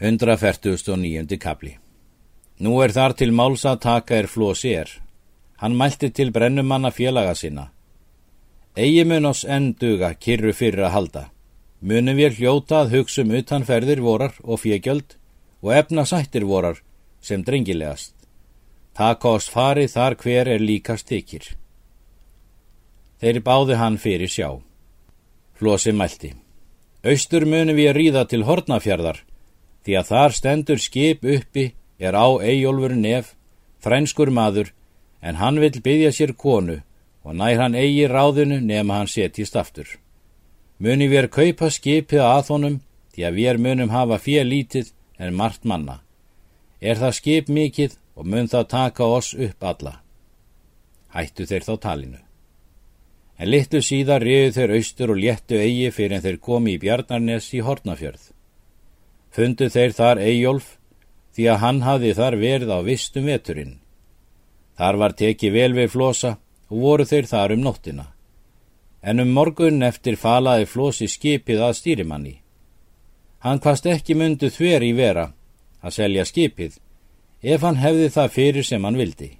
149. kapli Nú er þar til máls að taka er flósi er. Hann mælti til brennumanna félaga sinna. Egi mun oss enn duga kyrru fyrir að halda. Munum við hljóta að hugsa um utanferðir vorar og fjögjöld og efna sættir vorar sem drengilegast. Taka oss farið þar hver er líkast ykir. Þeir báði hann fyrir sjá. Flósi mælti. Austur munum við ríða til Hortnafjörðar því að þar stendur skip uppi er á Eyjólfur nef, frænskur maður, en hann vil byggja sér konu og nær hann eigi ráðinu nema hann setjist aftur. Muni við er kaupa skipið að honum því að við munum hafa fér lítið en margt manna. Er það skip mikið og mun það taka oss upp alla. Hættu þeir þá talinu. En litlu síðar riðu þeir austur og léttu eigi fyrir en þeir komi í Bjarnarnes í Hortnafjörð. Fundu þeir þar Eyjólf því að hann hafði þar verið á vistum veturinn. Þar var tekið vel við flosa og voru þeir þar um nóttina. En um morgun eftir falaði flosi skipið að stýrimanni. Hann kvast ekki myndu þver í vera að selja skipið ef hann hefði það fyrir sem hann vildi.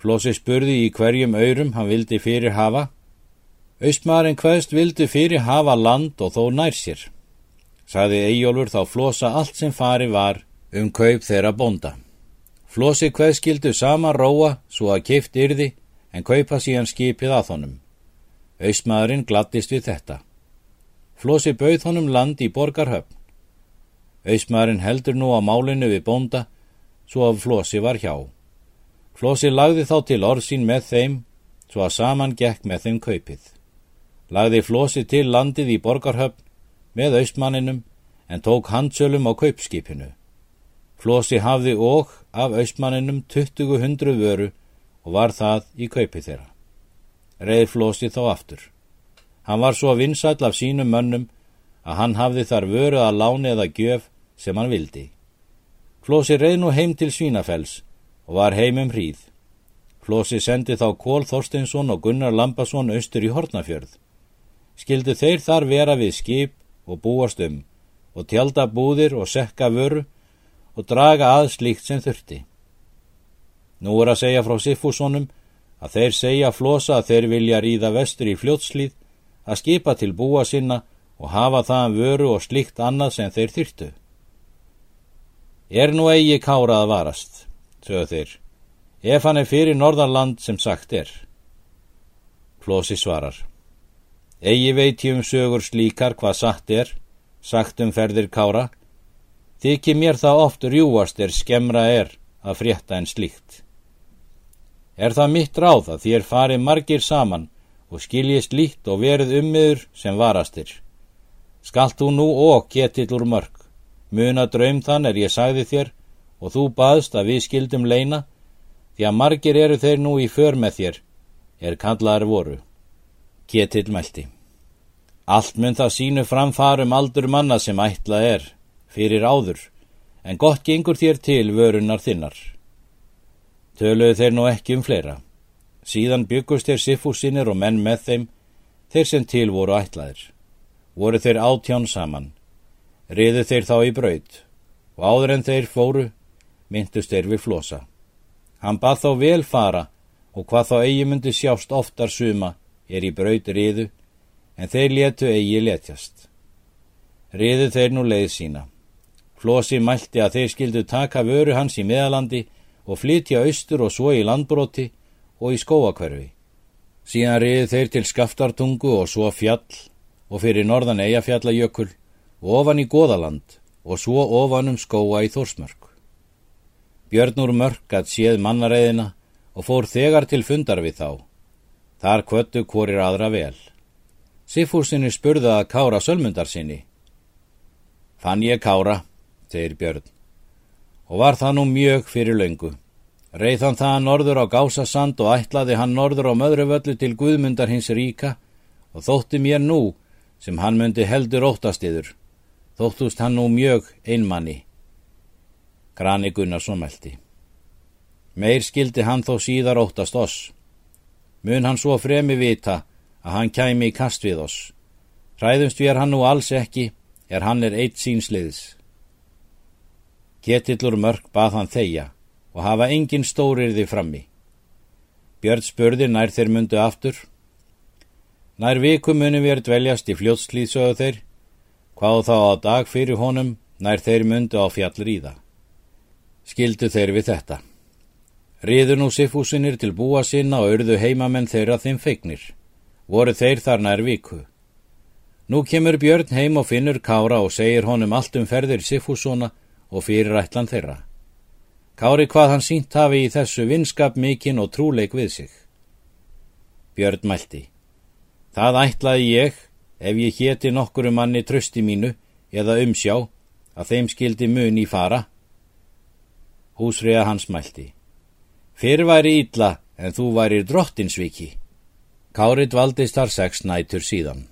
Flosi spurði í hverjum öyrum hann vildi fyrir hafa. Austmaðurinn hverst vildi fyrir hafa land og þó nær sér sagði Eyjólfur þá flosa allt sem fari var um kaup þeirra bonda. Flosi hvað skildu sama róa svo að keift yrði en kaupa síðan skipið að honum. Auðsmaðurinn glattist við þetta. Flosi bauð honum land í borgarhöfn. Auðsmaðurinn heldur nú á málinu við bonda svo að Flosi var hjá. Flosi lagði þá til orðsín með þeim svo að saman gekk með þeim kaupið. Lagði Flosi til landið í borgarhöfn með austmanninum en tók handsölum á kaupskipinu. Flósi hafði og af austmanninum 20 vöru og var það í kaupi þeirra. Reið Flósi þá aftur. Hann var svo vinsall af sínum mönnum að hann hafði þar vöru að láni eða gjöf sem hann vildi. Flósi reið nú heim til Svínafells og var heim um hríð. Flósi sendi þá Kól Þorsteinsson og Gunnar Lampason austur í Hortnafjörð. Skildu þeir þar vera við skip og búast um og tjálta búðir og sekka vöru og draga að slíkt sem þurfti. Nú er að segja frá Siffússonum að þeir segja flosa að þeir vilja ríða vestur í fljótslíð að skipa til búa sinna og hafa það vöru og slíkt annað sem þeir þyrtu. Er nú eigi kára að varast, sögðu þeir, ef hann er fyrir norðarland sem sagt er. Flosi svarar. Egi veit ég um sögur slíkar hvað satt er, sagt um ferðir kára, þykir mér það oft rjúast er skemra er að frétta en slíkt. Er það mitt ráð að þér farið margir saman og skiljist lít og verið ummiður sem varastir. Skalt þú nú og getill úr mörg, muna draum þann er ég sagði þér og þú baðst að við skildum leina, því að margir eru þeir nú í för með þér, er kallaðar voru. Ketill mælti. Allt mun það sínu framfarum aldur manna sem ætla er, fyrir áður, en gott gengur þér til vörunar þinnar. Töluðu þeir nú ekki um fleira. Síðan byggust þeir siffúsinir og menn með þeim, þeir sem til voru ætlaðir. Voru þeir átján saman. Riðu þeir þá í braud, og áður en þeir fóru, myndust þeir við flosa. Hann bað þá vel fara, og hvað þá eigi myndi sjást oftar suma, er í braut riðu, en þeir letu eigi letjast. Riðu þeir nú leið sína. Flosi mælti að þeir skildu taka vöru hans í meðalandi og flytja austur og svo í landbroti og í skóakverfi. Síðan riðu þeir til skaftartungu og svo fjall og fyrir norðan eigafjallajökul og ofan í goðaland og svo ofan um skóa í þórsmörk. Björnur mörk að séð mannareiðina og fór þegar til fundar við þá. Þar kvöttu hvorir aðra vel. Siffúsinni spurða að kára sölmundar sinni. Fann ég kára, segir Björn, og var það nú mjög fyrir löngu. Reið hann það norður á Gásasand og ætlaði hann norður á möðruvöllu til Guðmundar hins ríka og þótti mér nú sem hann myndi heldur óttastiður. Þóttust hann nú mjög einmanni. Grani Gunnarsson meldi. Meir skildi hann þó síðar óttast oss mun hann svo fremi vita að hann kæmi í kast við oss. Hræðumst við er hann nú alls ekki, er hann er eitt sínsliðs. Ketillur mörg bað hann þeia og hafa engin stórirði frammi. Björn spurði nær þeir mundu aftur. Nær viku muni við er dveljast í fljótslýðsögðu þeir, hvað þá á dag fyrir honum nær þeir mundu á fjall ríða. Skildu þeir við þetta. Riðu nú Sifúsinir til búa sinna og örðu heimamenn þeirra þeim feignir. Voru þeir þar nær viku. Nú kemur Björn heim og finnur Kára og segir honum allt um ferðir Sifúsona og fyrirætlan þeirra. Kári hvað hann sínt hafi í þessu vinskap mikinn og trúleik við sig. Björn mælti. Það ætlaði ég, ef ég héti nokkuru manni trösti mínu eða umsjá, að þeim skildi mun í fara. Húsriða hans mælti. Fyrr væri ítla en þú væri drottinsviki. Kári dvaldist þar sex nætur síðan.